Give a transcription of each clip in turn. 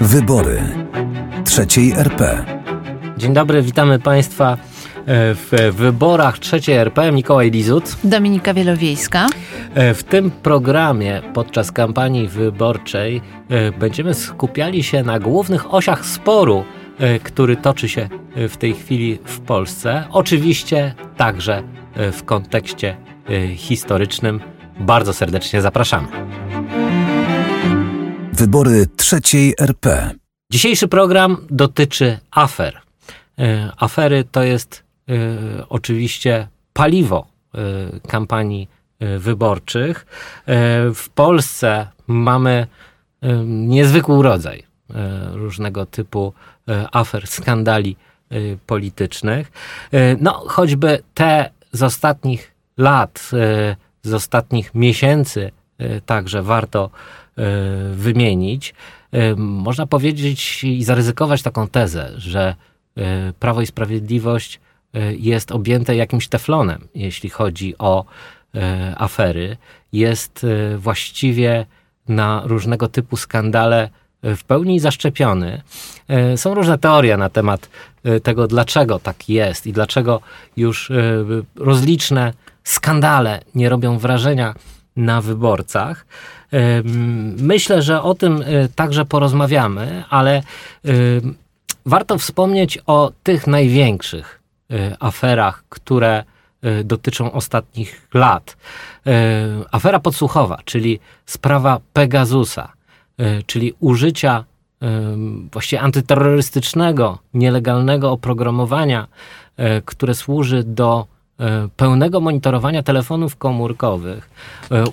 Wybory trzeciej RP. Dzień dobry, witamy Państwa e, w wyborach trzeciej RP. Mikołaj Lizut. Dominika Wielowiejska. E, w tym programie podczas kampanii wyborczej e, będziemy skupiali się na głównych osiach sporu, który toczy się w tej chwili w Polsce. Oczywiście także w kontekście historycznym. Bardzo serdecznie zapraszamy. Wybory trzeciej RP. Dzisiejszy program dotyczy afer. E, afery to jest e, oczywiście paliwo e, kampanii wyborczych. W Polsce mamy niezwykły rodzaj różnego typu afer, skandali politycznych. No, choćby te z ostatnich lat, z ostatnich miesięcy także warto wymienić. Można powiedzieć i zaryzykować taką tezę, że e, Prawo i Sprawiedliwość e, jest objęte jakimś teflonem, jeśli chodzi o e, afery. Jest właściwie na różnego typu skandale w pełni zaszczepiony. Są różne teorie na temat tego, dlaczego tak jest i dlaczego już rozliczne skandale nie robią wrażenia na wyborcach. Myślę, że o tym e, także porozmawiamy, ale warto wspomnieć o tych największych e, aferach, które e, dotyczą ostatnich lat. Afera podsłuchowa, czyli sprawa Pegasusa, czyli użycia właściwie antyterrorystycznego, nielegalnego oprogramowania, które służy do pełnego monitorowania telefonów komórkowych,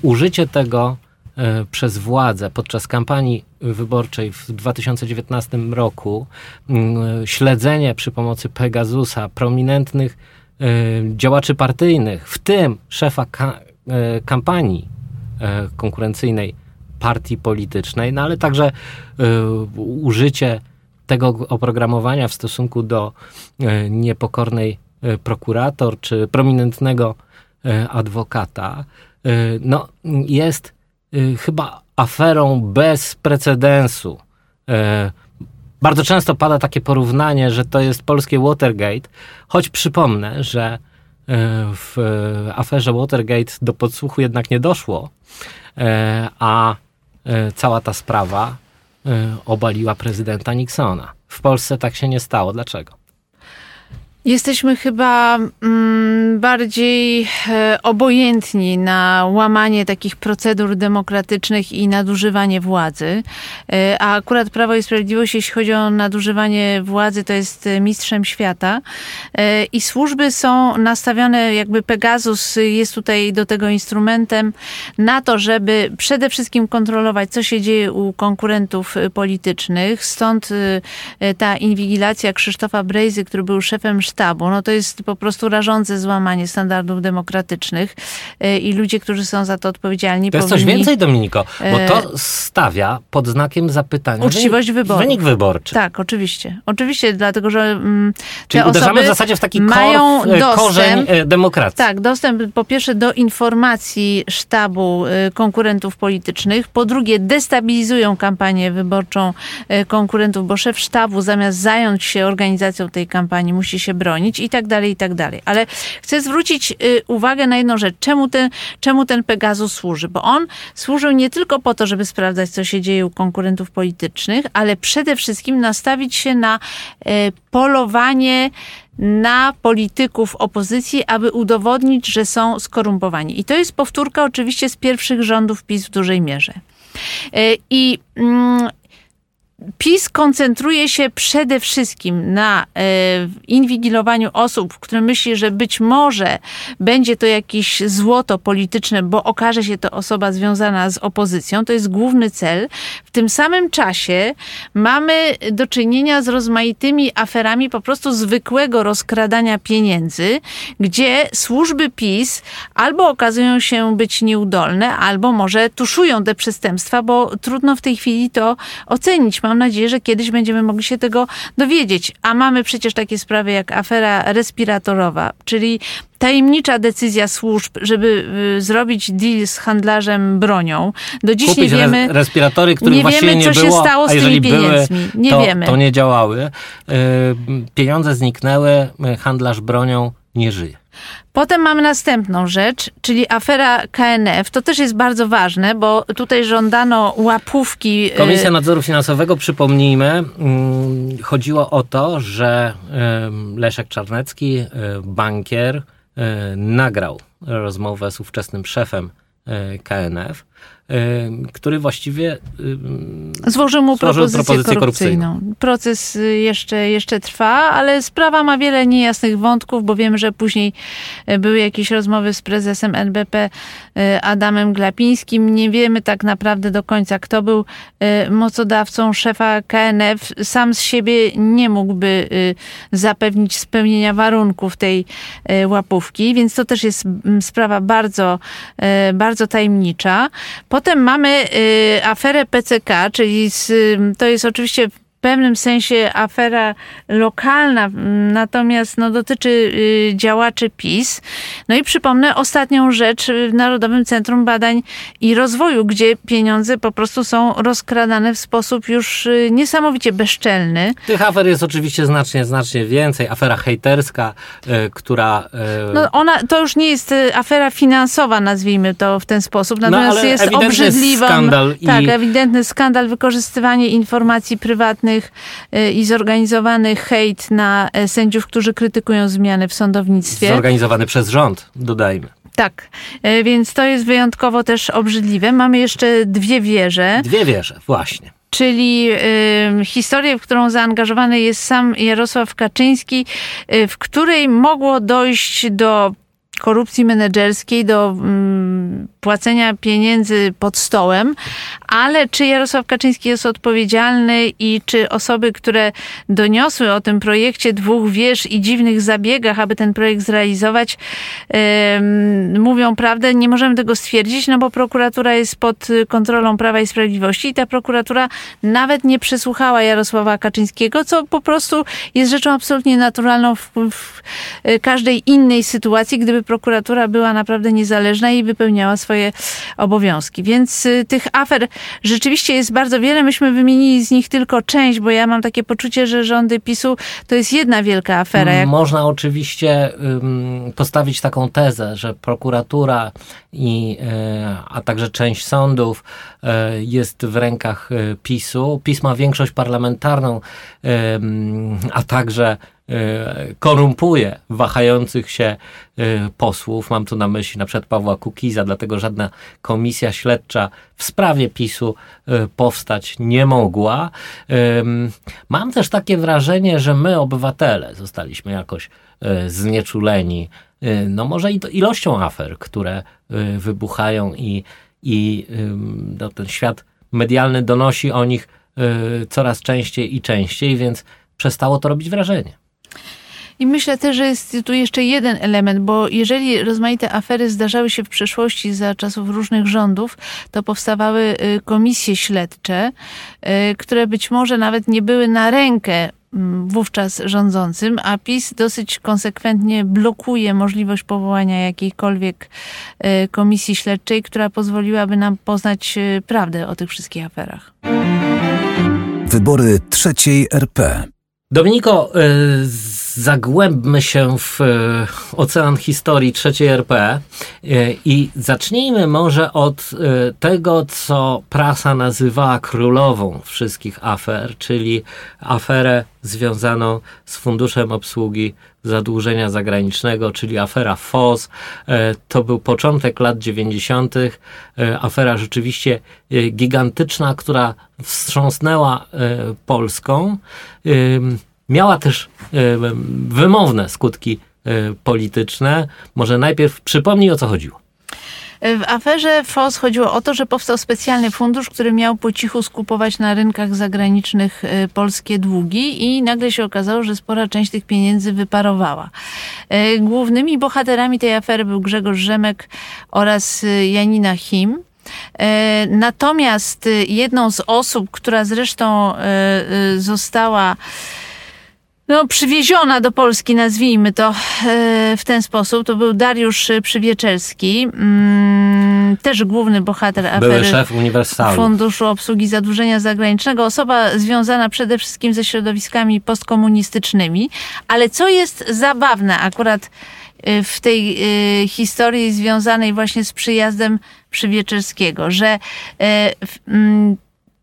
użycie tego E, przez władzę podczas kampanii wyborczej w 2019 roku, śledzenie przy pomocy Pegasusa prominentnych e, działaczy partyjnych, w tym szefa ka e, kampanii konkurencyjnej partii politycznej, no ale także użycie tego oprogramowania w stosunku do niepokornej prokurator czy prominentnego adwokata, no, jest chyba aferą bez precedensu. E, bardzo często pada takie porównanie, że to jest polskie Watergate, choć przypomnę, że e, w aferze Watergate do podsłuchu jednak nie doszło, e, a cała ta sprawa obaliła prezydenta Nixona. W Polsce tak się nie stało. Dlaczego? Jesteśmy chyba mm, bardziej e, obojętni na łamanie takich procedur demokratycznych i nadużywanie władzy. E, a akurat Prawo i Sprawiedliwość, jeśli chodzi o nadużywanie władzy, to jest mistrzem świata. E, I służby są nastawione, jakby Pegasus jest tutaj do tego instrumentem, na to, żeby przede wszystkim kontrolować, co się dzieje u konkurentów politycznych. Stąd e, ta inwigilacja Krzysztofa Brejzy, który był szefem sztabu, no to jest po prostu rażące złamanie standardów demokratycznych e, i ludzie, którzy są za to odpowiedzialni. To jest powinni... coś więcej, Dominiko, bo to e, stawia pod znakiem zapytania uczciwość wyborów. Wynik wyborczy. Tak, oczywiście. Oczywiście, dlatego że mm, Czyli uderzamy w zasadzie w taki mają korf, dostęp, korzeń demokracji. Tak, dostęp po pierwsze do informacji sztabu konkurentów politycznych, po drugie destabilizują kampanię wyborczą konkurentów, bo szef sztabu zamiast zająć się organizacją tej kampanii musi się bronić i tak dalej, i tak dalej. Ale chcę zwrócić y, uwagę na jedną rzecz. Czemu ten, czemu ten Pegasus służy? Bo on służył nie tylko po to, żeby sprawdzać, co się dzieje u konkurentów politycznych, ale przede wszystkim nastawić się na y, polowanie na polityków opozycji, aby udowodnić, że są skorumpowani. I to jest powtórka oczywiście z pierwszych rządów PiS w dużej mierze. Y, I mm, PiS koncentruje się przede wszystkim na e, inwigilowaniu osób, które myśli, że być może będzie to jakieś złoto polityczne, bo okaże się to osoba związana z opozycją. To jest główny cel. W tym samym czasie mamy do czynienia z rozmaitymi aferami po prostu zwykłego rozkradania pieniędzy, gdzie służby PiS albo okazują się być nieudolne, albo może tuszują te przestępstwa, bo trudno w tej chwili to ocenić. Mamy mam nadzieję, że kiedyś będziemy mogli się tego dowiedzieć. A mamy przecież takie sprawy jak afera respiratorowa, czyli tajemnicza decyzja służb, żeby y, zrobić deal z handlarzem bronią. Do dziś Kupić nie wiemy. res- respiratory, których nie wiemy, nie co się było, stało z tymi pieniędzmi. były, Nie to, wiemy. to nie działały. Y, Pieniądze zniknęły, y, handlarz bronią nie żyje. Potem mamy następną rzecz, czyli afera KNF. To też jest bardzo ważne, bo tutaj żądano łapówki. y, Komisja Nadzoru Finansowego, przypomnijmy, mm, chodziło o to, że Leszek Czarnecki, e, bankier, e, nagrał rozmowę z ówczesnym szefem KNF, który właściwie em, Złożył mu propozycję, propozycję korupcyjną. Proces y, jeszcze, jeszcze trwa, ale sprawa ma wiele niejasnych wątków, bo wiem, że później były jakieś rozmowy z prezesem NBP Adamem Glapińskim. Nie wiemy tak naprawdę do końca, kto był mocodawcą szefa KNF. Sam z siebie nie mógłby zapewnić spełnienia warunków tej łapówki, więc to też jest sprawa bardzo, bardzo tajemnicza. Potem mamy y, aferę PCK, czyli z, y, to jest oczywiście pewnym sensie afera lokalna, natomiast no, dotyczy y, działaczy PiS. No i przypomnę ostatnią rzecz w Narodowym Centrum Badań i Rozwoju, gdzie pieniądze po prostu są rozkradane w sposób już y, niesamowicie bezczelny. Tych afer jest oczywiście znacznie, znacznie więcej. Afera hejterska, która... No ona, to już nie jest y, afera finansowa, nazwijmy to w ten sposób, natomiast No, jest obrzydliwą. skandal i- Tak, ewidentny skandal, wykorzystywanie informacji prywatnych y, i zorganizowany hejt na e, sędziów, którzy krytykują zmiany w sądownictwie. zorganizowany przez rząd, dodajmy. Tak, e, więc to jest wyjątkowo też obrzydliwe. Mamy jeszcze dwie wieże. Dwie wieże, właśnie. czyli y, historię, w którą zaangażowany jest sam Jarosław Kaczyński, y, w której mogło dojść do korupcji menedżerskiej, do mm, płacenia pieniędzy pod stołem, ale czy Jarosław Kaczyński jest odpowiedzialny i czy osoby, które doniosły o tym projekcie dwóch wież i dziwnych zabiegach, aby ten projekt zrealizować, em, mówią prawdę, nie możemy tego stwierdzić, no bo prokuratura jest pod kontrolą Prawa i Sprawiedliwości i ta prokuratura nawet nie przesłuchała Jarosława Kaczyńskiego, co po prostu jest rzeczą absolutnie naturalną w, w każdej innej sytuacji, gdyby prokuratura była naprawdę niezależna i wypełniała swoje obowiązki. Więc y, tych afer rzeczywiście jest bardzo wiele. Myśmy wymienili z nich tylko część, bo ja mam takie poczucie, że rządy PiSu to jest jedna wielka afera. Jak Można oczywiście postawić taką tezę, że prokuratura i, e, a także część sądów e, jest w rękach PiSu. PiS ma większość parlamentarną, a także korumpuje wahających się e, posłów. Mam tu na myśli na przykład Pawła Kukiza, dlatego żadna komisja śledcza w sprawie PiSu e, powstać nie mogła. Mam też takie wrażenie, że my, obywatele, zostaliśmy jakoś e, znieczuleni, e, no może i ilością afer, które e, wybuchają i, i no, ten świat medialny donosi o nich e, coraz częściej i częściej, więc przestało to robić wrażenie. I myślę też, że jest tu jeszcze jeden element, bo jeżeli rozmaite afery zdarzały się w przeszłości za czasów różnych rządów, to powstawały y, komisje śledcze, y, które być może nawet nie były na rękę mm, wówczas rządzącym, a PiS dosyć konsekwentnie blokuje możliwość powołania jakiejkolwiek y, komisji śledczej, która pozwoliłaby nam poznać prawdę o tych wszystkich aferach. Wybory trzeciej RP. Dominiko, y, zagłębmy się w y, ocean historii trzeciej RP y, i zacznijmy może od tego, co prasa nazywała królową wszystkich afer, czyli aferę związaną z Funduszem Obsługi Zadłużenia Zagranicznego, czyli afera FOS. E, To był początek lat 90. E, Afera rzeczywiście e, gigantyczna, która wstrząsnęła e, Polską. Miała też ym, wymowne skutki e, polityczne. Może najpierw przypomnij o co chodziło. W aferze FOS chodziło o to, że powstał specjalny fundusz, który miał po cichu skupować na rynkach zagranicznych polskie długi i nagle się okazało, że spora część tych pieniędzy wyparowała. Głównymi bohaterami tej afery był Grzegorz Rzemek oraz Janina Him. Natomiast jedną z osób, która zresztą została no, przywieziona do Polski, nazwijmy to w ten sposób, to był Dariusz Przywieczelski, mm, też główny bohater afery Były szef Uniwersalu. Funduszu Obsługi Zadłużenia Zagranicznego, osoba związana przede wszystkim ze środowiskami postkomunistycznymi, ale co jest zabawne akurat w tej historii związanej właśnie z przyjazdem Przywieczerskiego, że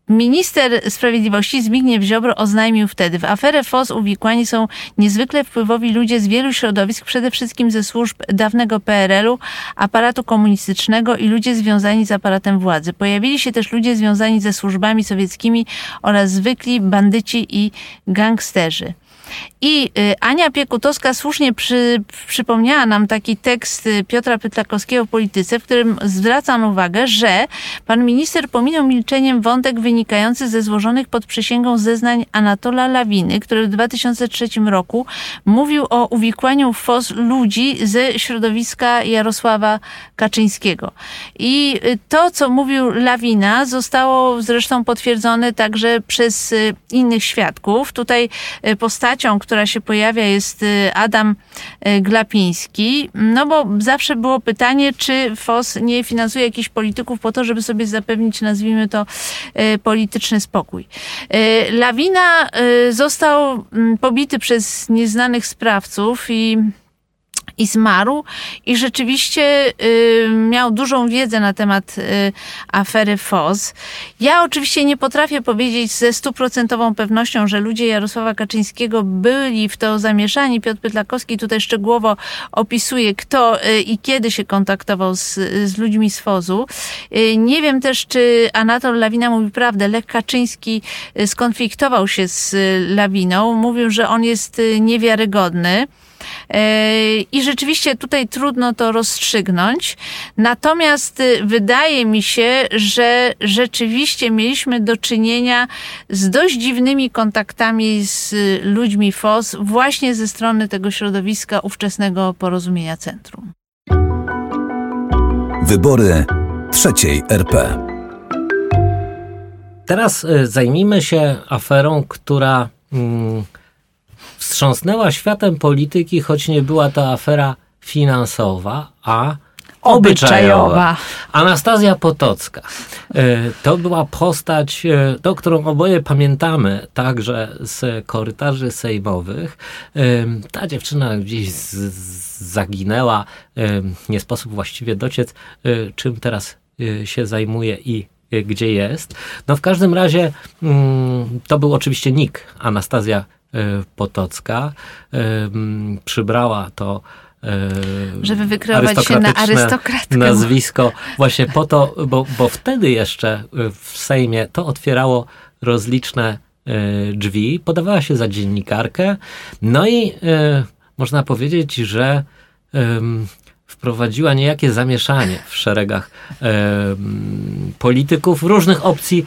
Minister Sprawiedliwości Zbigniew Ziobro oznajmił wtedy, w aferę FOS uwikłani są niezwykle wpływowi ludzie z wielu środowisk, przede wszystkim ze służb dawnego PRL-u, aparatu komunistycznego i ludzie związani z aparatem władzy. Pojawili się też ludzie związani ze służbami sowieckimi oraz zwykli bandyci i gangsterzy. I y, Ania Piekutowska słusznie przy, przypomniała nam taki tekst y, Piotra Pytlakowskiego w Polityce, w którym zwracam uwagę, że pan minister pominął milczeniem wątek wynikający ze złożonych pod przysięgą zeznań Anatola Lawiny, który w 2003 roku mówił o uwikłaniu w FOS ludzi ze środowiska Jarosława Kaczyńskiego. I y, to, co mówił Lawina, zostało zresztą potwierdzone także przez innych świadków. Tutaj postacią, która się pojawia, jest y, Adam y, Glapiński. No bo zawsze było pytanie, czy FOS nie finansuje jakichś polityków po to, żeby sobie zapewnić, nazwijmy to, y, polityczny spokój. Lawina został mm, pobity przez nieznanych sprawców i i zmarł i rzeczywiście y, miał dużą wiedzę na temat y, afery FOZ. Ja oczywiście nie potrafię powiedzieć ze stuprocentową pewnością, że ludzie Jarosława Kaczyńskiego byli w to zamieszani. Piotr Pytlakowski tutaj szczegółowo opisuje, kto y, i kiedy się kontaktował z, z ludźmi z FOZ-u. Y, nie wiem też, czy Anatol Lawina mówi prawdę. Lech Kaczyński y, skonfliktował się z y, Lawiną. Mówił, że on jest niewiarygodny. I rzeczywiście tutaj trudno to rozstrzygnąć. Natomiast y, wydaje mi się, że rzeczywiście mieliśmy do czynienia z dość dziwnymi kontaktami z ludźmi FOS właśnie ze strony tego środowiska ówczesnego porozumienia centrum. Wybory trzeciej RP. Teraz y, zajmijmy się aferą, która. Hmm, wstrząsnęła światem polityki, choć nie była to afera finansowa, a obyczajowa. Anastazja Potocka. E, to była postać, e, to, którą oboje pamiętamy także z korytarzy sejmowych. E, ta dziewczyna gdzieś zaginęła, nie sposób właściwie dociec, czym teraz się zajmuje i gdzie jest. No w każdym razie mm, to był oczywiście Nick, Anastazja Potocka. E, przybrała to e, żeby wykreować się na arystokratkę. Nazwisko właśnie po to, bo, bo wtedy jeszcze w Sejmie to otwierało rozliczne drzwi, podawała się za dziennikarkę, no i można powiedzieć, że wprowadziła niejakie zamieszanie w szeregach polityków różnych opcji,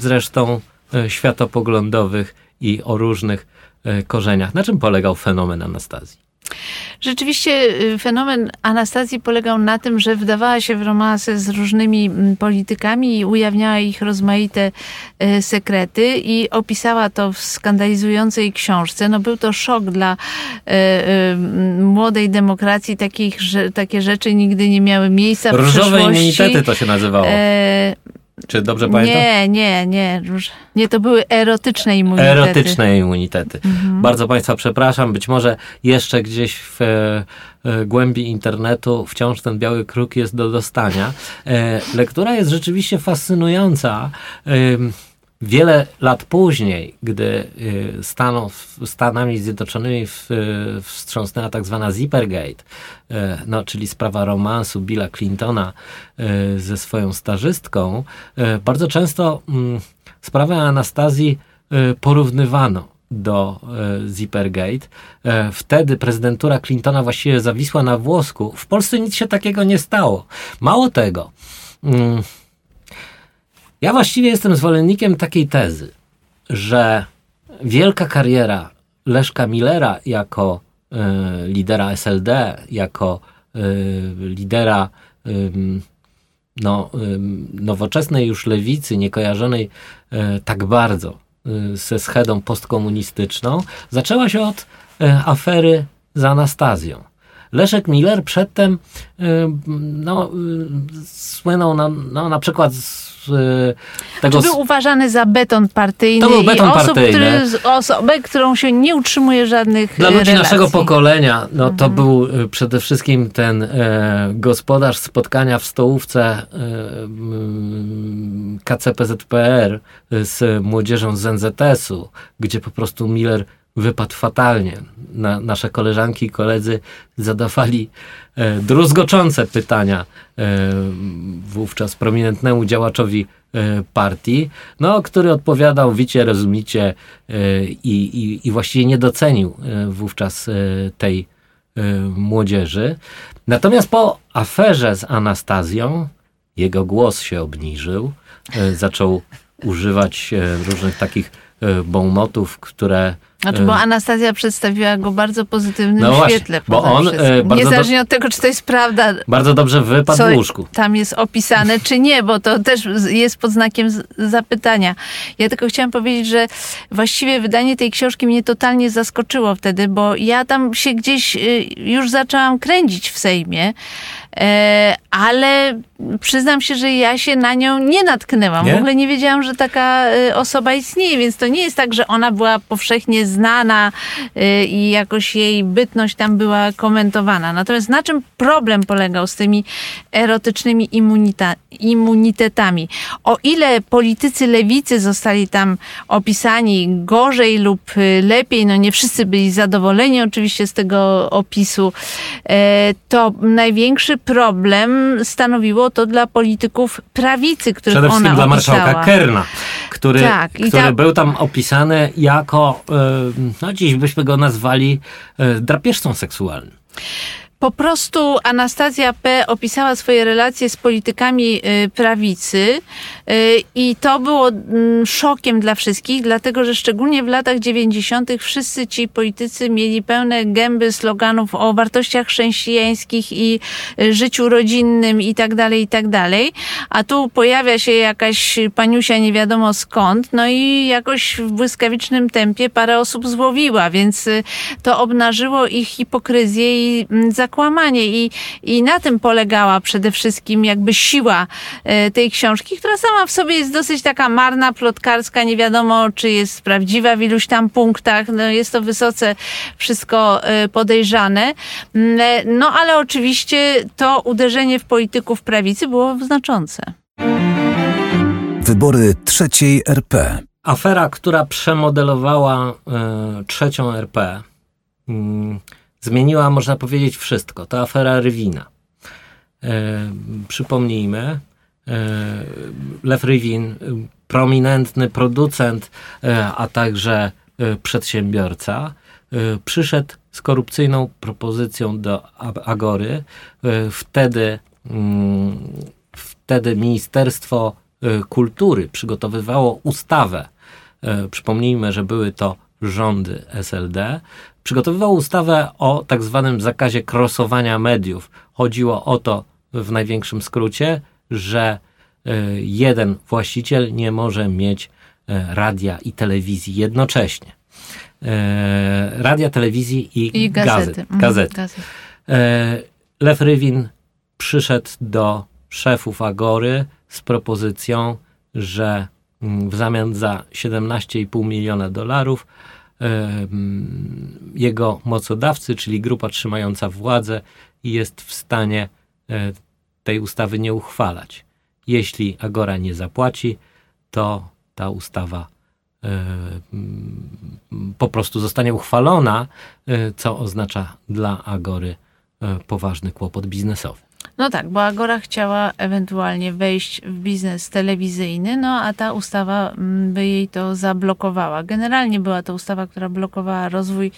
zresztą światopoglądowych i o różnych e, korzeniach. Na czym polegał fenomen Anastazji? Rzeczywiście y, fenomen Anastazji polegał na tym, że wdawała się w romanse z różnymi politykami i ujawniała ich rozmaite y, sekrety i opisała to w skandalizującej książce. No był to szok dla y, młodej demokracji. Takich, że, takie rzeczy nigdy nie miały miejsca w Różowe immunitety to się nazywało. Czy dobrze pamiętam? Nie, nie, nie. Nie, to były erotyczne immunitety. Erotyczne immunitety. Mhm. Bardzo Państwa przepraszam. Być może jeszcze gdzieś w e, e, głębi internetu wciąż ten biały kruk jest do dostania. E, lektura jest rzeczywiście fascynująca. Wiele lat później, gdy y, Stanów, Stanami Zjednoczonymi wstrząsnęła tak zwana Zippergate, y, no, czyli sprawa romansu Billa Clintona y, ze swoją starzystką, bardzo często mm, sprawę Anastazji porównywano do Zippergate. Wtedy prezydentura Clintona właściwie zawisła na włosku. W Polsce nic się takiego nie stało. Mało tego. Ja właściwie jestem zwolennikiem takiej tezy, że wielka kariera Leszka Millera jako y, lidera SLD, jako y, lidera y, no, nowoczesnej już lewicy, niekojarzonej tak bardzo ze schedą postkomunistyczną, zaczęła się od afery z Anastazją. Leszek Miller przedtem no, słynął na, no, na przykład z tego... Czy był uważany za beton partyjny to był beton i osób, partyjny. Który, osobę, którą się nie utrzymuje żadnych Dla ludzi relacji. naszego pokolenia, no to mhm. był przede wszystkim ten e, gospodarz spotkania w stołówce e, KCPZPR z młodzieżą z NZS-u, gdzie po prostu Miller wypadł fatalnie. Na, nasze koleżanki i koledzy zadawali e, druzgoczące pytania e, wówczas prominentnemu działaczowi e, partii, no, który odpowiadał, wicie, rozumicie e, i, i, i właściwie nie docenił e, wówczas e, tej młodzieży. Natomiast po aferze z Anastazją jego głos się obniżył, zaczął używać różnych takich bonmotów, które znaczy, bo Anastazja przedstawiła go bardzo pozytywnym no właśnie, świetle. Bo on, e, Niezależnie od tego, czy to jest prawda. Bardzo dobrze wypadł w łóżku. Tam jest opisane, czy nie, bo to też jest pod znakiem zapytania. Ja tylko chciałam powiedzieć, że właściwie wydanie tej książki mnie totalnie zaskoczyło wtedy, bo ja tam się gdzieś y, już zaczęłam kręcić w Sejmie. E, ale przyznam się, że ja się na nią nie natknęłam. Nie? W ogóle nie wiedziałam, że taka e, osoba istnieje, więc to nie jest tak, że ona była powszechnie znana e, i jakoś jej bytność tam była komentowana. Natomiast na czym problem polegał z tymi erotycznymi immunita, immunitetami? O ile politycy lewicy zostali tam opisani gorzej lub lepiej, no nie wszyscy byli zadowoleni oczywiście z tego opisu, to największy problem stanowiło to dla polityków prawicy, których Przede wszystkim ona dla marszałka Kerna, który, tak, który ta... był tam opisany jako, no dziś byśmy go nazwali drapieżcą seksualnym. Po prostu Anastazja P. opisała swoje relacje z politykami y, prawicy y, i to było mm, szokiem dla wszystkich, dlatego że szczególnie w latach 90. wszyscy ci politycy mieli pełne gęby sloganów o wartościach chrześcijańskich i y, życiu rodzinnym i tak dalej, i tak dalej. A tu pojawia się jakaś paniusia nie wiadomo skąd, no i jakoś w błyskawicznym tempie parę osób złowiła, więc to obnażyło ich hipokryzję i za mm, zakłamanie i, i na tym polegała przede wszystkim jakby siła e, tej książki, która sama w sobie jest dosyć taka marna, plotkarska, nie wiadomo czy jest prawdziwa w iluś tam punktach, no jest to wysoce wszystko e, podejrzane, mm, e, no ale oczywiście to uderzenie w polityków prawicy było znaczące. Wybory trzeciej RP. Afera, która przemodelowała y, trzecią RP. Y, zmieniła, można powiedzieć, wszystko. To afera Rywina. E, przypomnijmy, e, Lew Rywin, prominentny producent, e, a także e, przedsiębiorca, e, przyszedł z korupcyjną propozycją do Agory. E, wtedy, mm, wtedy Ministerstwo Kultury przygotowywało ustawę. Przypomnijmy, że były to rządy SLD, przygotowywał ustawę o tak zwanym zakazie krosowania mediów. Chodziło o to w największym skrócie, że e, jeden właściciel nie może mieć e, radia i telewizji jednocześnie. E, radia, telewizji i, I gazety. Mhm, gazety. gazety. Lew Rywin przyszedł do szefów Agory z propozycją, że w zamian za 17,5 miliona dolarów jego mocodawcy, czyli grupa trzymająca władzę, jest w stanie e, tej ustawy nie uchwalać. Jeśli Agora nie zapłaci, to ta ustawa po prostu zostanie uchwalona, e, co oznacza dla Agory e, poważny kłopot biznesowy. No tak, bo Agora chciała ewentualnie wejść w biznes telewizyjny, no a ta ustawa mm, by jej to zablokowała. Generalnie była to ustawa, która blokowała rozwój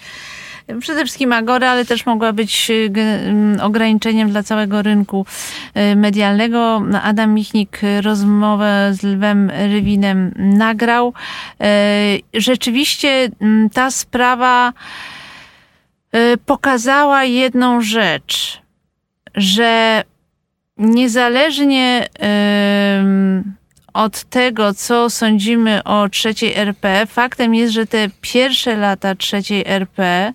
mm, przede wszystkim Agory, ale też mogła być y, mm, ograniczeniem dla całego rynku y, medialnego. Adam Michnik rozmowę z Lwem Rywinem nagrał. Y, rzeczywiście ta sprawa pokazała jedną rzecz – że niezależnie od tego, co sądzimy o trzeciej RP, faktem jest, że te pierwsze lata trzeciej RP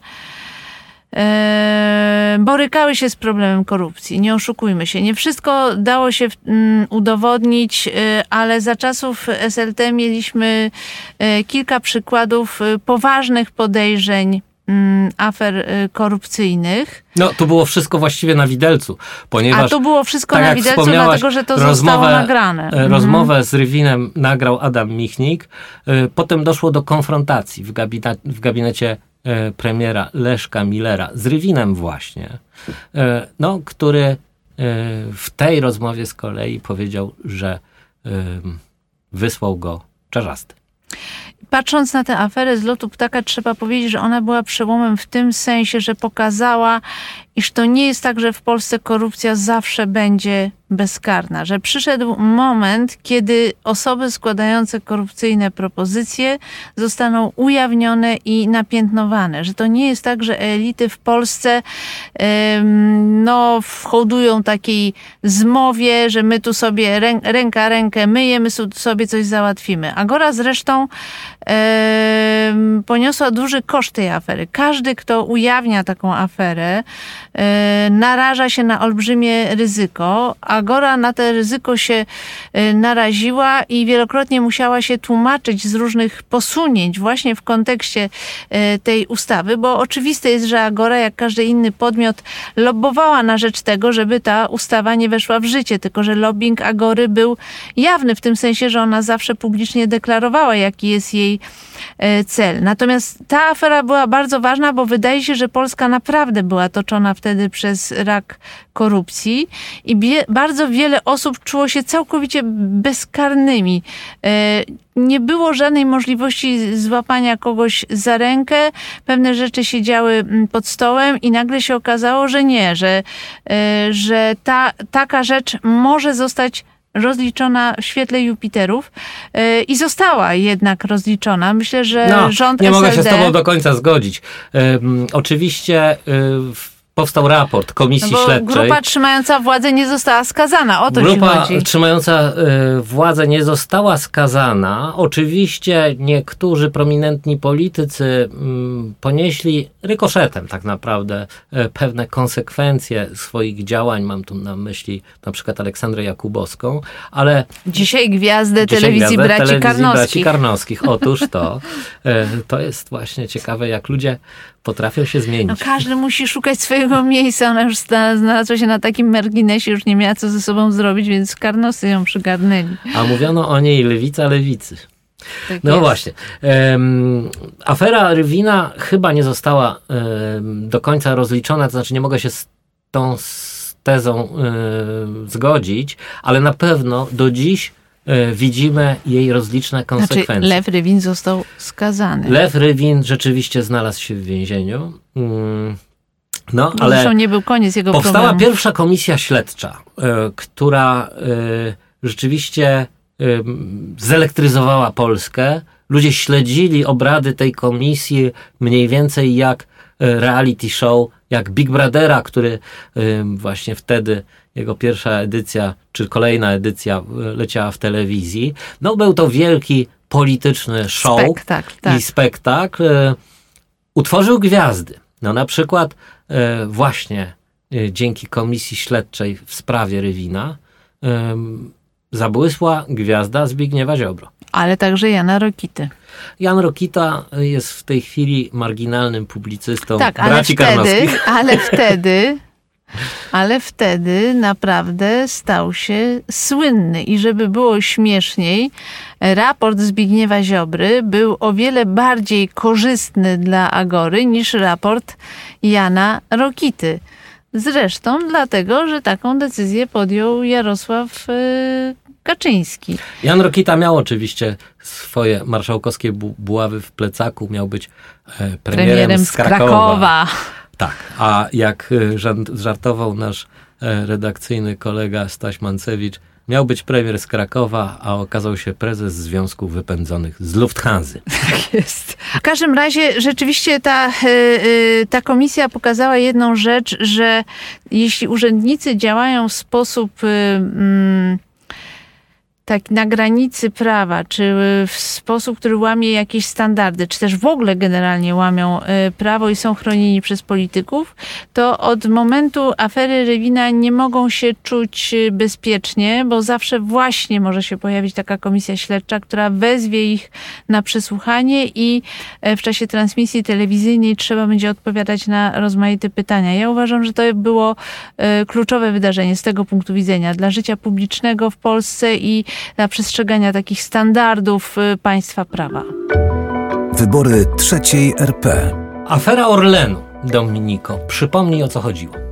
borykały się z problemem korupcji. Nie oszukujmy się. Nie wszystko dało się mm, udowodnić, ale za czasów SLT mieliśmy kilka przykładów poważnych podejrzeń afer y, korupcyjnych. No, to było wszystko właściwie na widelcu, ponieważ... A to było wszystko tak na widelcu, dlatego że to rozmowę, zostało nagrane. E, rozmowę mhm. z Rywinem nagrał Adam Michnik. E, potem doszło do konfrontacji w, gabinecie, w gabinecie e, premiera Leszka Millera z Rywinem właśnie, no, który w tej rozmowie z kolei powiedział, że wysłał go czarzasty. Patrząc na tę aferę z lotu ptaka, trzeba powiedzieć, że ona była przełomem w tym sensie, że pokazała, iż to nie jest tak, że w Polsce korupcja zawsze będzie bezkarna, że przyszedł moment, kiedy osoby składające korupcyjne propozycje zostaną ujawnione i napiętnowane, że to nie jest tak, że elity w Polsce no, hołdują takiej zmowie, że my tu sobie ręka rękę myjemy, sobie coś załatwimy. Agora zresztą poniosła duży koszt tej afery. Każdy, kto ujawnia taką aferę, naraża się na olbrzymie ryzyko. Agora na to ryzyko się e, naraziła i wielokrotnie musiała się tłumaczyć z różnych posunięć właśnie w kontekście e, tej ustawy, bo oczywiste jest, że Agora, jak każdy inny podmiot, lobbowała na rzecz tego, żeby ta ustawa nie weszła w życie, tylko że lobbying Agory był jawny w tym sensie, że ona zawsze publicznie deklarowała, jaki jest jej cel. Natomiast ta afera była bardzo ważna, bo wydaje się, że Polska naprawdę była toczona wtedy przez rak korupcji i bardzo wiele osób czuło się całkowicie bezkarnymi. E, nie było żadnej możliwości złapania kogoś za rękę, pewne rzeczy się działy mm, pod stołem i nagle się okazało, że nie, że, e, że ta, taka rzecz może zostać rozliczona w świetle Jupiterów yy, i została jednak rozliczona. Myślę, że no, rząd nie SLD... mogę się z tobą do końca zgodzić. Yy, oczywiście yy, powstał raport komisji no śledczej. Grupa trzymająca władzę nie została skazana, o to Grupa trzymająca y, władzę nie została skazana. Oczywiście niektórzy prominentni politycy y, ponieśli rykoszetem tak naprawdę y, pewne konsekwencje swoich działań. Mam tu na myśli na przykład Aleksandrę Jakubowską, ale... Dzisiaj gwiazdę dzisiaj telewizji gwiazdę braci telewizji Karnowskich. braci Karnowskich. Otóż to. to jest właśnie ciekawe, jak ludzie potrafią się zmienić. No, każdy musi szukać swojego miejsca. Ona już znalazła się na takim marginesie, już nie miała co ze sobą zrobić, więc karnosy ją przygarnęli. A mówiono o niej lewica lewicy. Tak no jest. właśnie. Um, afera Rywina chyba nie została um, do końca rozliczona, to znaczy nie mogę się z tą z tezą um, zgodzić, ale na pewno do dziś widzimy jej rozliczne konsekwencje. Znaczy, Lew Rywin został skazany. Lew Rywin rzeczywiście znalazł się w więzieniu. Mm, no, ale Zresztą nie był koniec jego Powstała problemu. pierwsza komisja śledcza, e, która e, rzeczywiście zelektryzowała Polskę. Ludzie śledzili obrady tej komisji mniej więcej jak reality show, jak Big Brothera, który właśnie wtedy jego pierwsza edycja, czy kolejna edycja e, leciała w telewizji. No był to wielki polityczny show spektakl, tak. i spektakl. E, utworzył gwiazdy. No na przykład e, właśnie dzięki komisji śledczej w sprawie Rywina zabłysła gwiazda Zbigniewa Ziobro. Ale także Jana Rokity. Jan Rokita jest w tej chwili marginalnym publicystą tak, braci ale wtedy, Karnowskich. Ale wtedy ale wtedy naprawdę stał się słynny. I żeby było śmieszniej, raport Zbigniewa Ziobry był o wiele bardziej korzystny dla Agory niż raport Jana Rokity. Zresztą dlatego, że taką decyzję podjął Jarosław y, Kaczyński. Jan Rokita miał oczywiście swoje marszałkowskie buławy w plecaku, miał być e, premierem, premierem z Krakowa. Z Krakowa. Tak, a jak y, żartował nasz e, redakcyjny kolega Staś Mancewicz, Miał być premier z Krakowa, a okazał się prezes Związku Wypędzonych z Lufthansa. Tak jest. W każdym razie rzeczywiście ta, y, y, ta komisja pokazała jedną rzecz, że jeśli urzędnicy działają w sposób y, mm, tak na granicy prawa, czy w sposób, który łamie jakieś standardy, czy też w ogóle generalnie łamią e, prawo i są chronieni przez polityków, to od momentu afery Rewina nie mogą się czuć e, bezpiecznie, bo zawsze właśnie może się pojawić taka komisja śledcza, która wezwie ich na przesłuchanie i e, w czasie transmisji telewizyjnej trzeba będzie odpowiadać na rozmaite pytania. Ja uważam, że to było kluczowe wydarzenie z tego punktu widzenia dla życia publicznego w Polsce i dla przestrzegania takich standardów y, państwa prawa. Wybory trzeciej RP. Afera Orlenu, Dominiko, przypomnij o co chodziło.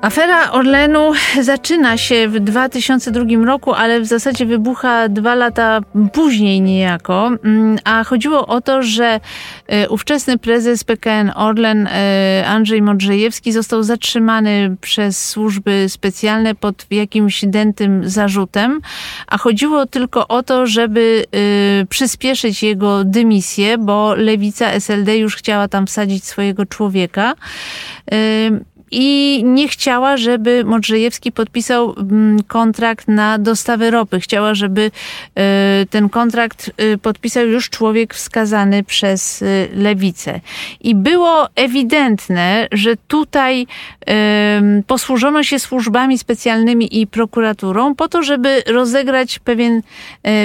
Afera Orlenu zaczyna się w 2002 roku, ale w zasadzie wybucha dwa lata później niejako. Mm, a chodziło o to, że e, ówczesny prezes PKN Orlen e, Andrzej Modrzejewski został zatrzymany przez służby specjalne pod jakimś dętym zarzutem, a chodziło tylko o to, żeby e, przyspieszyć jego dymisję, bo lewica SLD już chciała tam wsadzić swojego człowieka i nie chciała, żeby Modrzejewski podpisał mm, kontrakt na dostawę ropy. Chciała, żeby e, ten kontrakt e, podpisał już człowiek wskazany przez e, lewicę. I było ewidentne, że tutaj posłużono się służbami specjalnymi i prokuraturą po to, żeby rozegrać pewien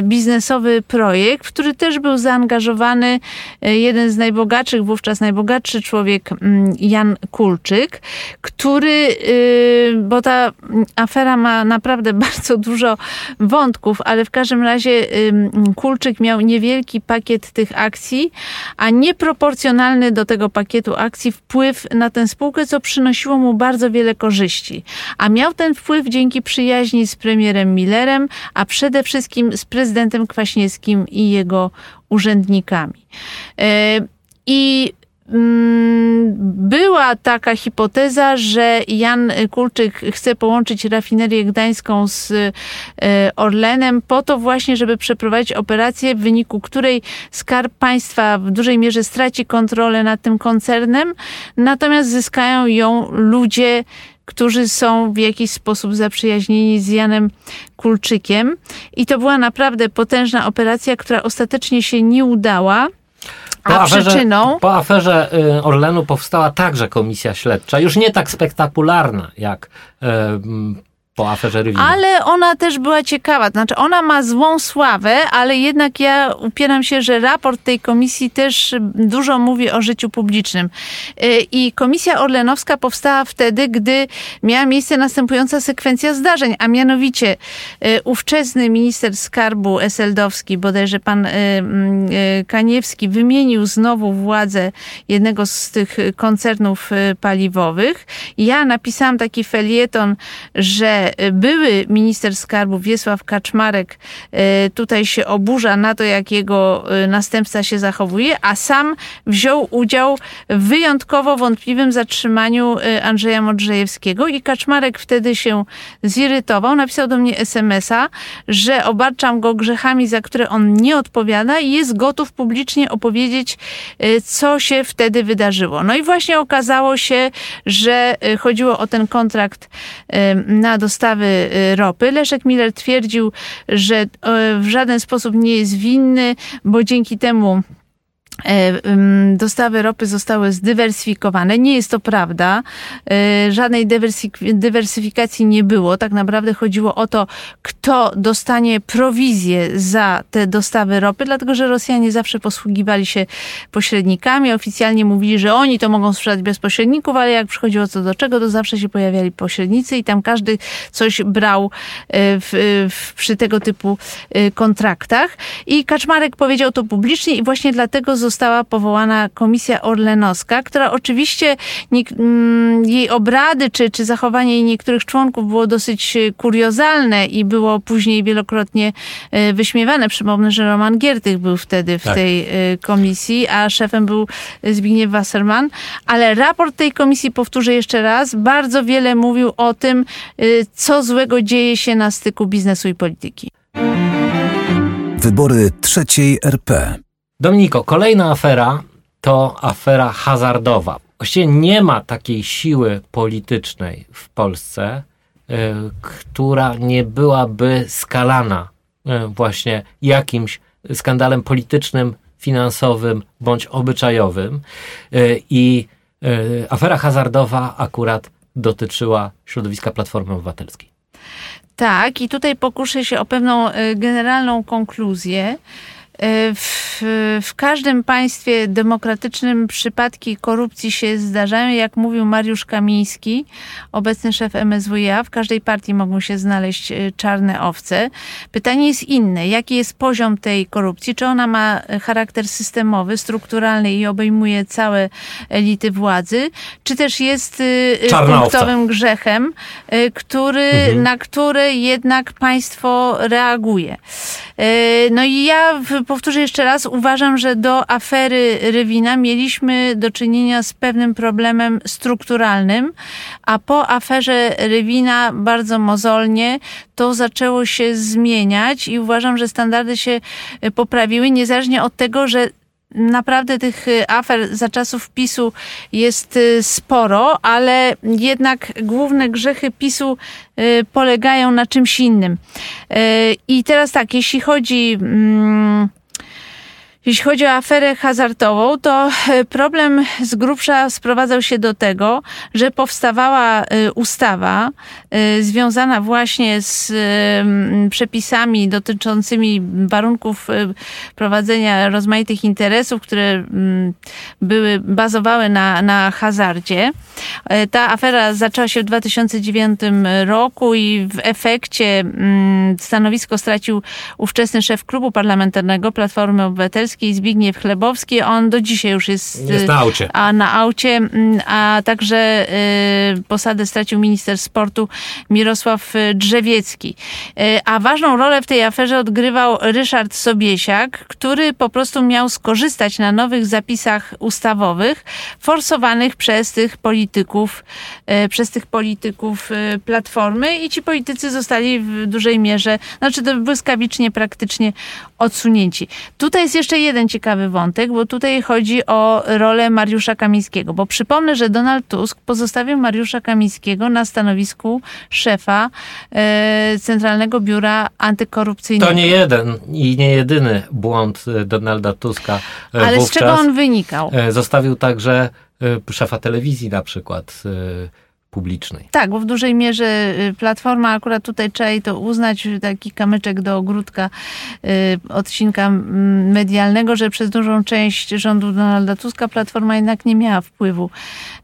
biznesowy projekt, w który też był zaangażowany jeden z najbogatszych, wówczas najbogatszy człowiek, mm, Jan Kulczyk, który, y, bo ta afera ma naprawdę bardzo dużo wątków, ale w każdym razie Kulczyk miał niewielki pakiet tych akcji, a nieproporcjonalny do tego pakietu akcji wpływ na tę spółkę, co przynosiło mu bardzo wiele korzyści. A miał ten wpływ dzięki przyjaźni z premierem Millerem, a przede wszystkim z prezydentem Kwaśniewskim i jego urzędnikami. E, I była taka hipoteza, że Jan Kulczyk chce połączyć rafinerię gdańską z e, Orlenem po to właśnie, żeby przeprowadzić operację, w wyniku której Skarb Państwa w dużej mierze straci kontrolę nad tym koncernem, natomiast zyskają ją ludzie, którzy są w jakiś sposób zaprzyjaźnieni z Janem Kulczykiem. I to była naprawdę potężna operacja, która ostatecznie się nie udała. Po A aferze, przyczyną... Po aferze y, Orlenu powstała także komisja śledcza, już nie tak spektakularna jak y, po aferze Rywina. Ale ona też była ciekawa. Znaczy, ona ma złą sławę, ale jednak ja upieram się, że raport tej komisji też dużo mówi o życiu publicznym. Y, I komisja orlenowska powstała wtedy, gdy miała miejsce następująca sekwencja zdarzeń, a mianowicie y, ówczesny minister skarbu Eseldowski, bodajże pan y, Kaniewski, wymienił znowu władzę jednego z tych koncernów paliwowych. Ja napisałam taki felieton, że były minister skarbu Wiesław Kaczmarek e, tutaj się oburza na to, jak jego e, następca się zachowuje, a sam wziął udział w wyjątkowo wątpliwym zatrzymaniu Andrzeja Modrzejewskiego i Kaczmarek wtedy się zirytował, napisał do mnie smsa, że obarczam go grzechami, za które on nie odpowiada i jest gotów publicznie opowiedzieć, co się wtedy wydarzyło. No i właśnie okazało się, że chodziło o ten kontrakt na dostarczanie dostawy y, ropy. Leszek Miller twierdził, że y, w żaden sposób nie jest winny, bo dzięki temu E, dostawy ropy zostały zdywersyfikowane. Nie jest to prawda. E, żadnej dywersyfikacji nie było. Tak naprawdę chodziło o to, kto dostanie prowizję za te dostawy ropy, dlatego że Rosjanie zawsze posługiwali się pośrednikami. Oficjalnie mówili, że oni to mogą sprzedać bez pośredników, ale jak przychodziło co do czego, to zawsze się pojawiali pośrednicy i tam każdy coś brał e, w, w, przy tego typu kontraktach. I Kaczmarek powiedział to publicznie i właśnie dlatego została powołana Komisja Orlenowska, która oczywiście nie, mm, jej obrady czy, czy zachowanie jej niektórych członków było dosyć kuriozalne i było później wielokrotnie wyśmiewane. Przypomnę, że Roman Giertych był wtedy w tak. tej komisji, a szefem był Zbigniew Wasserman, ale raport tej komisji, powtórzę jeszcze raz, bardzo wiele mówił o tym, co złego dzieje się na styku biznesu i polityki. Wybory trzeciej RP. Dominiko, kolejna afera to afera hazardowa. Właściwie nie ma takiej siły politycznej w Polsce, y, która nie byłaby skalana y, właśnie jakimś skandalem politycznym, finansowym bądź obyczajowym. Y, I afera hazardowa akurat dotyczyła środowiska Platformy Obywatelskiej. Tak, i tutaj pokuszę się o pewną generalną konkluzję. Y, w, w, każdym państwie demokratycznym przypadki korupcji się zdarzają. Jak mówił Mariusz Kamiński, obecny szef MSWiA, w każdej partii mogą się znaleźć y, czarne owce. Pytanie jest inne. Jaki jest poziom tej korupcji? Czy ona ma charakter systemowy, strukturalny i obejmuje całe elity władzy? Czy też jest Czarna punktowym owca. grzechem, który, mhm. na który jednak państwo reaguje? No i ja powtórzę jeszcze raz, uważam, że do afery Rywina mieliśmy do czynienia z pewnym problemem strukturalnym, a po aferze Rywina bardzo mozolnie to zaczęło się zmieniać i uważam, że standardy się poprawiły, niezależnie od tego, że naprawdę tych afer za czasów PiSu jest sporo, ale jednak główne grzechy PiSu polegają na czymś innym. I teraz tak, jeśli chodzi mm, jeśli chodzi o aferę hazardową, to e, problem z grubsza sprowadzał się do tego, że powstawała e, ustawa e, związana właśnie z przepisami dotyczącymi warunków prowadzenia rozmaitych interesów, które były, bazowały na, na hazardzie. Ta afera zaczęła się w 2009 roku i w efekcie stanowisko stracił ówczesny szef klubu parlamentarnego Platformy Obywatelskiej, Zbigniew Chlebowski. On do dzisiaj już jest, jest na aucie. A na aucie, mm, a także y, posadę stracił minister sportu Mirosław y, Drzewiecki. Y, a ważną rolę w tej aferze odgrywał Ryszard Sobiesiak, który po prostu miał skorzystać na nowych zapisach ustawowych forsowanych przez tych polityków, przez tych polityków Platformy i ci politycy zostali w dużej mierze, znaczy to błyskawicznie praktycznie odsunięci. Tutaj jest jeszcze jeden ciekawy wątek, bo tutaj chodzi o rolę Mariusza Kamińskiego, bo przypomnę, że Donald Tusk pozostawił Mariusza Kamińskiego na stanowisku szefa e, Centralnego Biura Antykorupcyjnego. To nie jeden i nie jedyny błąd e, Donalda Tuska e, Ale z czego on wynikał? Zostawił także szefa telewizji na przykład publicznej. Tak, bo w dużej mierze y, Platforma, akurat tutaj trzeba to uznać, taki kamyczek do ogródka y, odcinka medialnego, że przez dużą część rządu Donalda Tuska Platforma jednak nie miała wpływu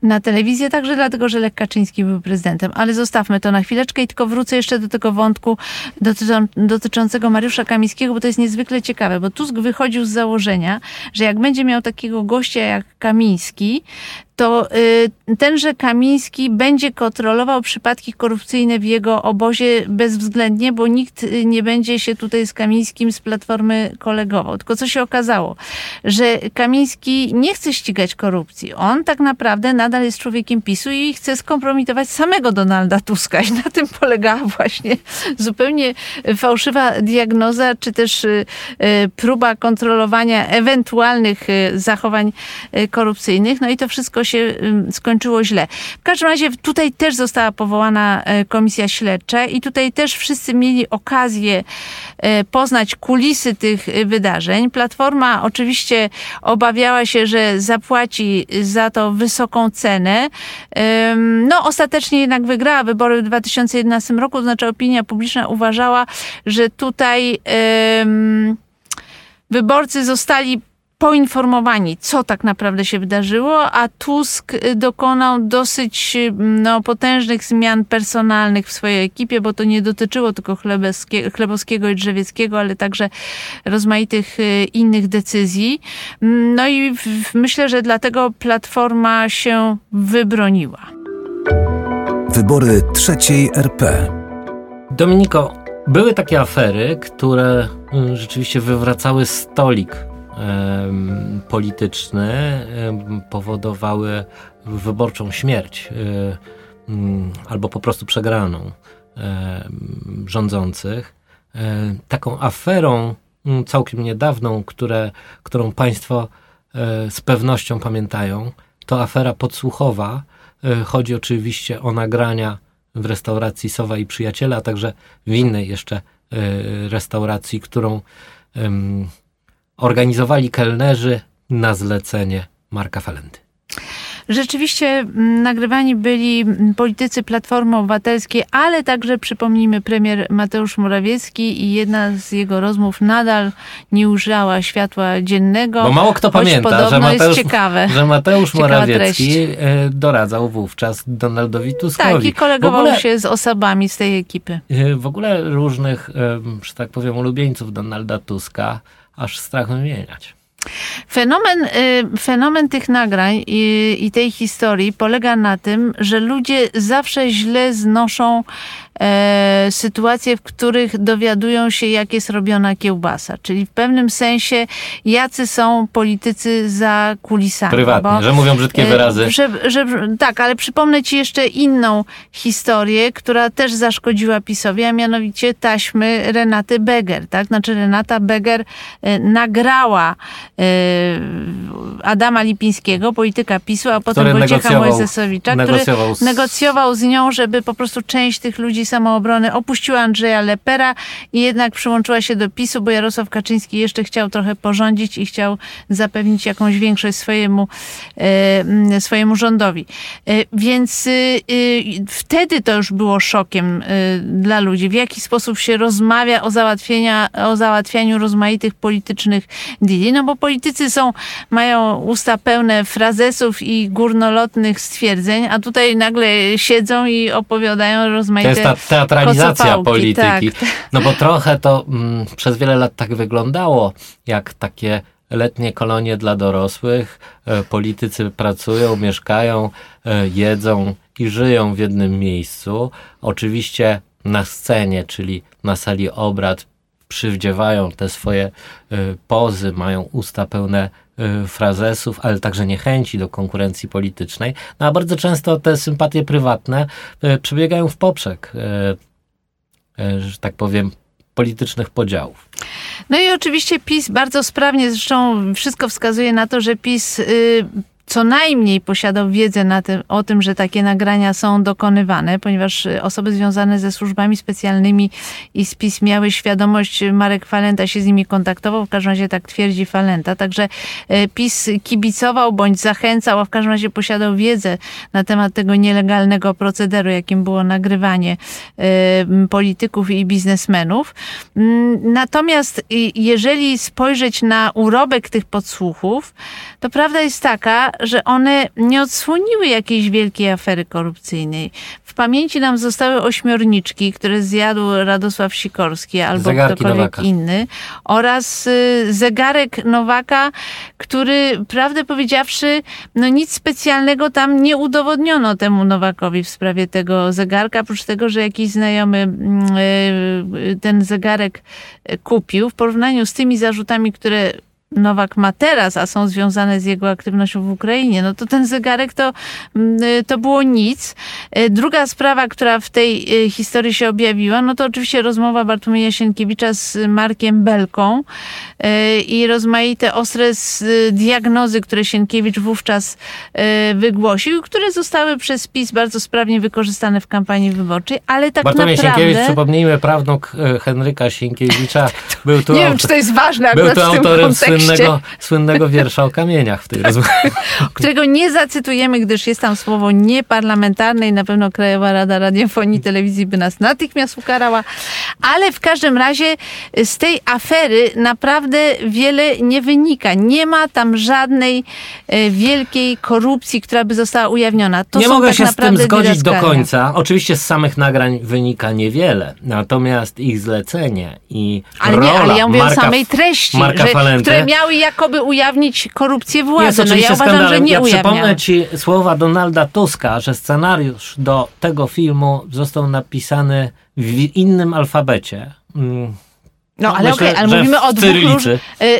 na telewizję, także dlatego, że Lech Kaczyński był prezydentem. Ale zostawmy to na chwileczkę i tylko wrócę jeszcze do tego wątku dotyczą, dotyczącego Mariusza Kamińskiego, bo to jest niezwykle ciekawe, bo Tusk wychodził z założenia, że jak będzie miał takiego gościa jak Kamiński, to y, tenże Kamiński będzie kontrolował przypadki korupcyjne w jego obozie bezwzględnie, bo nikt y, nie będzie się tutaj z Kamińskim z Platformy kolegował. Tylko co się okazało? Że Kamiński nie chce ścigać korupcji. On tak naprawdę nadal jest człowiekiem PiSu i chce skompromitować samego Donalda Tuska. I na tym polegała właśnie zupełnie fałszywa diagnoza, czy też y, próba kontrolowania ewentualnych zachowań korupcyjnych. No i to wszystko się się skończyło źle. W każdym razie tutaj też została powołana e, komisja śledcza i tutaj też wszyscy mieli okazję e, poznać kulisy tych e, wydarzeń. Platforma oczywiście obawiała się, że zapłaci za to wysoką cenę. No, ostatecznie jednak wygrała wybory w 2011 roku, to znaczy opinia publiczna uważała, że tutaj wyborcy zostali poinformowani, co tak naprawdę się wydarzyło, a Tusk dokonał dosyć no, potężnych zmian personalnych w swojej ekipie, bo to nie dotyczyło tylko Chlebowskiego i Drzewieckiego, ale także rozmaitych innych decyzji. No i myślę, że dlatego Platforma się wybroniła. Wybory trzeciej RP. Dominiko, były takie afery, które rzeczywiście wywracały stolik polityczny, powodowały wyborczą śmierć mm, albo po prostu przegraną rządzących. E, taką aferą mm, całkiem niedawną, które, którą Państwo e, z pewnością pamiętają, to afera podsłuchowa. E, chodzi oczywiście o nagrania w restauracji Sowa i Przyjaciele, a także w innej jeszcze restauracji, którą organizowali kelnerzy na zlecenie Marka Falenty. Rzeczywiście mm, nagrywani byli mm, politycy Platformy Obywatelskiej, ale także przypomnijmy premier Mateusz Morawiecki i jedna z jego rozmów nadal nie ujrzała światła dziennego. Bo mało kto pamięta, że Mateusz, że Mateusz Morawiecki treść. E, doradzał wówczas Donaldowi Tuskowi. Tak, i kolegował ogóle, się z osobami z tej ekipy. E, w ogóle różnych, że tak powiem, ulubieńców Donalda Tuska aż strach wymieniać. Fenomen, y, fenomen tych nagrań i, i, tej historii polega na tym, że ludzie zawsze źle znoszą e, sytuacje, w których dowiadują się, jak jest robiona kiełbasa. Czyli w pewnym sensie, jacy są politycy za kulisami. Prywatnie, bo, że mówią brzydkie e, wyrazy. Że, że, tak, ale przypomnę ci jeszcze inną historię, która też zaszkodziła PiSowi, a mianowicie taśmy Renaty Beger. Tak? Znaczy Renata Beger e, nagrała e, Adama Lipińskiego, polityka PiSu, a potem Wojciecha Mojzesowicza, który negocjował z... negocjował z nią, żeby po prostu część tych ludzi samoobrony opuściła Andrzeja Lepera i jednak przyłączyła się do PiSu, bo Jarosław Kaczyński jeszcze chciał trochę porządzić i chciał zapewnić jakąś większość swojemu, e, swojemu rządowi. E, więc e, wtedy to już było szokiem dla ludzi, w jaki sposób się rozmawia o, załatwienia, o załatwianiu rozmaitych politycznych deali, no bo politycy są, mają usta pełne frazesów i górnolotnych stwierdzeń, a tutaj nagle siedzą i opowiadają rozmaite ta teatralizacja polityki. Tak. No bo trochę to mm, przez wiele lat tak wyglądało, jak takie letnie kolonie dla dorosłych. E, politycy pracują, mieszkają, e, jedzą i żyją w jednym miejscu. Oczywiście na scenie, czyli na sali obrad, przywdziewają te swoje y, pozy, mają usta pełne frazesów, ale także niechęci do konkurencji politycznej. No a bardzo często te sympatie prywatne y, przebiegają w poprzek, że tak powiem, politycznych podziałów. No i oczywiście PiS bardzo sprawnie, zresztą wszystko wskazuje na to, że PiS co najmniej posiadał wiedzę na tym, o tym, że takie nagrania są dokonywane, ponieważ y, osoby związane ze służbami specjalnymi i spis miały świadomość, y, Marek Falenta się z nimi kontaktował, w każdym razie tak twierdzi Falenta. Także y, PiS kibicował bądź zachęcał, a w każdym razie posiadał wiedzę na temat tego nielegalnego procederu, jakim było nagrywanie polityków i biznesmenów. Mm, natomiast jeżeli spojrzeć na urobek tych podsłuchów, to prawda jest taka, że one nie odsłoniły jakiejś wielkiej afery korupcyjnej. W pamięci nam zostały ośmiorniczki, które zjadł Radosław Sikorski albo Zegarki ktokolwiek Nowaka. inny oraz y, zegarek Nowaka, który prawdę powiedziawszy, no nic specjalnego tam nie udowodniono temu Nowakowi w sprawie tego zegarka, oprócz tego, że jakiś znajomy mm, y, ten zegarek kupił w porównaniu z tymi zarzutami, które Nowak ma teraz, a są związane z jego aktywnością w Ukrainie, no to ten zegarek to, mm, y, to było nic. Y, druga sprawa, która w tej y, historii się objawiła, no to oczywiście rozmowa Bartłomieja Sienkiewicza z Markiem Belką i rozmaite ostre diagnozy, które Sienkiewicz wówczas wygłosił, które zostały przez PiS bardzo sprawnie wykorzystane w kampanii wyborczej, ale tak Bartłomiej naprawdę... Sienkiewicz, przypomnijmy, prawnuk Henryka Sienkiewicza, był tu... Nie wiem, czy to jest ważne Był to autorem słynnego, słynnego wiersza o kamieniach w tej rozmowie. Którego nie zacytujemy, gdyż jest tam słowo nieparlamentarne i na pewno Krajowa Rada Radiofonii i Telewizji by nas natychmiast ukarała. Ale w każdym razie z tej afery naprawdę wiele nie wynika. Nie ma tam żadnej e, wielkiej korupcji, która by została ujawniona. To nie mogę tak się z tym zgodzić do końca. Oczywiście z samych nagrań wynika niewiele, natomiast ich zlecenie i Ale rola nie, ale ja mówię Marka, o samej treści, Marka że, Falenty które miały jakoby ujawnić korupcję jest władzy. No ja uważam, skandalem. że nie ja przypomnę ci słowa Donalda Tuska, że scenariusz do tego filmu został napisany w innym alfabecie. Mm, No, No, ale myślę, okej, ale mówimy o, dwóch róż, y,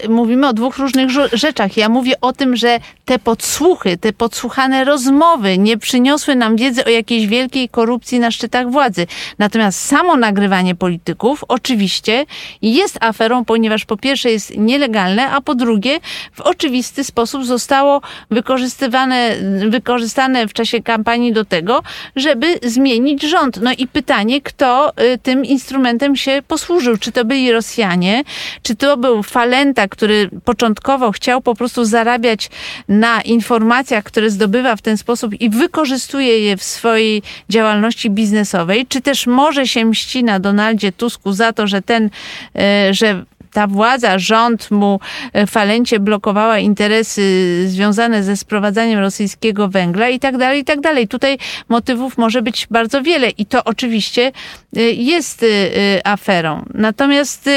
mówimy o dwóch różnych rzeczach. Ja mówię o tym, że te podsłuchy, te podsłuchane rozmowy nie przyniosły nam wiedzy o jakiejś wielkiej korupcji na szczytach władzy. Natomiast samo nagrywanie polityków oczywiście jest aferą, ponieważ po pierwsze jest nielegalne, a po drugie w oczywisty sposób zostało wykorzystywane, wykorzystane w czasie kampanii do tego, żeby zmienić rząd. No i pytanie, kto y, tym instrumentem się posłużył? Czy to byli Rosjanie, czy to był Falenta, który początkowo chciał po prostu zarabiać na informacjach, które zdobywa w ten sposób i wykorzystuje je w swojej działalności biznesowej, czy też może się mści na Donaldzie Tusku za to, że ten, y, że ta władza, rząd mu e, falencie blokowała interesy związane ze sprowadzaniem rosyjskiego węgla i tak dalej, i tak dalej. Tutaj motywów może być bardzo wiele i to oczywiście e, jest e, aferą. Natomiast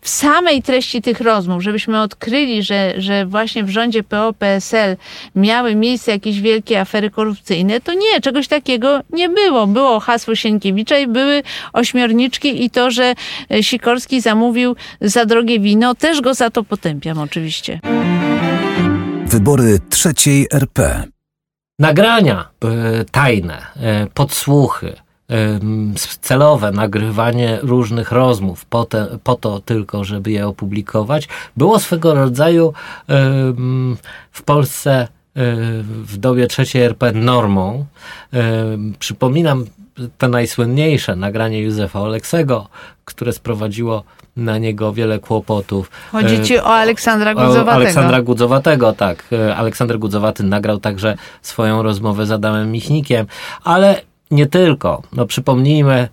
w samej treści tych rozmów, żebyśmy odkryli, że, że właśnie w rządzie PO-PSL miały miejsce jakieś wielkie afery korupcyjne, to nie, czegoś takiego nie było. Było hasło Sienkiewicza i były ośmiorniczki i to, że Sikorski zamówił za drogie wino, też go za to potępiam oczywiście. Wybory trzeciej RP. nagrania e, tajne, e, podsłuchy, e, celowe nagrywanie różnych rozmów po, te, po to tylko, żeby je opublikować, było swego rodzaju e, w Polsce e, w dobie trzeciej RP normą. E, Przypominam to najsłynniejsze nagranie Józefa Oleksego, które sprowadziło na niego wiele kłopotów. Chodzi E, ci o Aleksandra o Gudzowatego. Aleksandra Gudzowatego, tak. E, Aleksander Gudzowaty nagrał także swoją rozmowę z Adamem Michnikiem, ale nie tylko. No przypomnijmy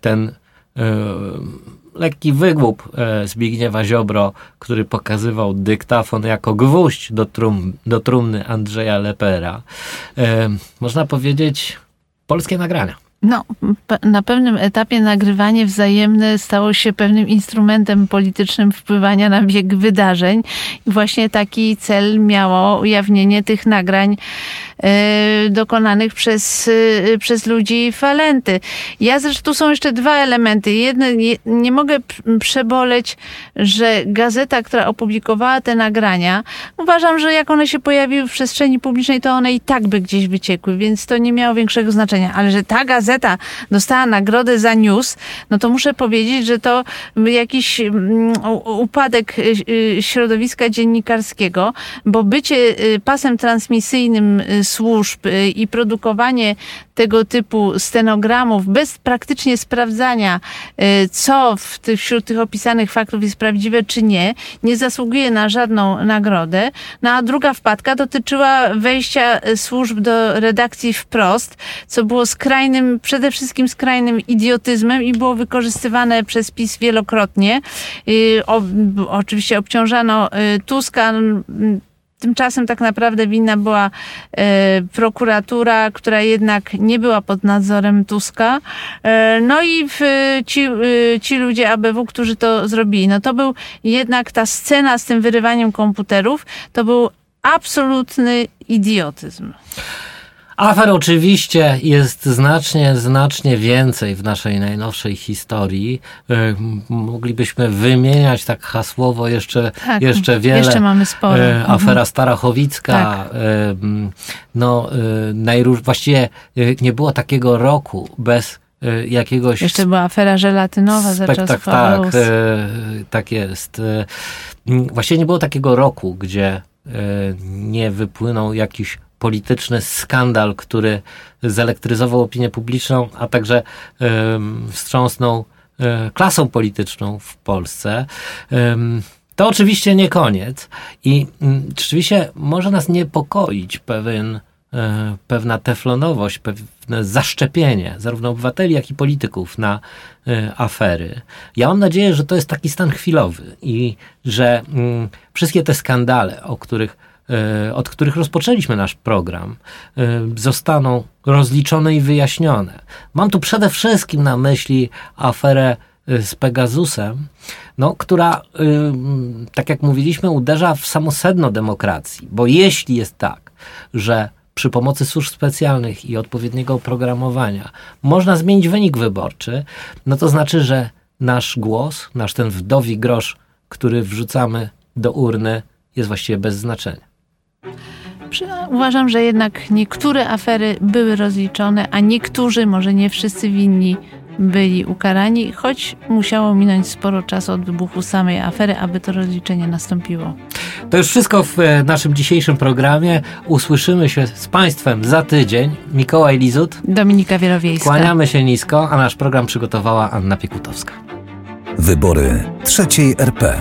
ten ym, lekki wygłup e, Zbigniewa Ziobro, który pokazywał dyktafon jako gwóźdź do, trum, do trumny Andrzeja Lepera. Można powiedzieć polskie nagrania. No, na pewnym etapie nagrywanie wzajemne stało się pewnym instrumentem politycznym wpływania na bieg wydarzeń. I właśnie taki cel miało ujawnienie tych nagrań e, dokonanych przez, e, przez ludzi Falenty. Ja zresztą tu są jeszcze dwa elementy. Jedne, nie, nie mogę przeboleć, że gazeta, która opublikowała te nagrania, uważam, że jak one się pojawiły w przestrzeni publicznej, to one i tak by gdzieś wyciekły, więc to nie miało większego znaczenia. Ale że ta gazeta dostała nagrodę za news, no to muszę powiedzieć, że to jakiś mm, upadek y, y, środowiska dziennikarskiego, bo bycie y, pasem transmisyjnym służb i produkowanie tego typu stenogramów bez praktycznie sprawdzania, co w tych, wśród tych opisanych faktów jest prawdziwe czy nie, nie zasługuje na żadną nagrodę. No a druga wpadka dotyczyła wejścia służb do redakcji wprost, co było skrajnym, przede wszystkim skrajnym idiotyzmem i było wykorzystywane przez PiS wielokrotnie. Y, O, oczywiście obciążano y, Tuska. Tymczasem tak naprawdę winna była e, prokuratura, która jednak nie była pod nadzorem Tuska. No i w, ci, ci ludzie ABW, którzy to zrobili. No to był jednak ta scena z tym wyrywaniem komputerów, to był absolutny idiotyzm. Afer oczywiście jest znacznie, znacznie więcej w naszej najnowszej historii. M- Moglibyśmy wymieniać tak hasłowo jeszcze, Tak, jeszcze wiele. jeszcze mamy sporo. E, Mhm. Afera Starachowicka. Tak. No, e, najróż... właściwie nie było takiego roku bez jakiegoś Jeszcze była afera żelatynowa za Spek- czasów tak, tak, jest. Właściwie nie było takiego roku, gdzie nie wypłynął jakiś polityczny skandal, który zelektryzował opinię publiczną, a także wstrząsnął e, klasą polityczną w Polsce. To oczywiście nie koniec i mm, rzeczywiście może nas niepokoić pewien, e, pewna teflonowość, pewne zaszczepienie zarówno obywateli, jak i polityków na e, afery. Ja mam nadzieję, że to jest taki stan chwilowy i że mm, wszystkie te skandale, o których od których rozpoczęliśmy nasz program, zostaną rozliczone i wyjaśnione. Mam tu przede wszystkim na myśli aferę z Pegasusem, no, która, tak jak mówiliśmy, uderza w samo sedno demokracji. Bo jeśli jest tak, że przy pomocy służb specjalnych i odpowiedniego oprogramowania można zmienić wynik wyborczy, no to znaczy, że nasz głos, nasz ten wdowi grosz, który wrzucamy do urny, jest właściwie bez znaczenia. Uważam, że jednak niektóre afery były rozliczone, a niektórzy, może nie wszyscy winni, byli ukarani, choć musiało minąć sporo czasu od wybuchu samej afery, aby to rozliczenie nastąpiło. To już wszystko w e, naszym dzisiejszym programie. Usłyszymy się z Państwem za tydzień. Mikołaj Lizut. Dominika Wielowiejska. Kłaniamy się nisko, a nasz program przygotowała Anna Piekutowska. Wybory trzeciej RP.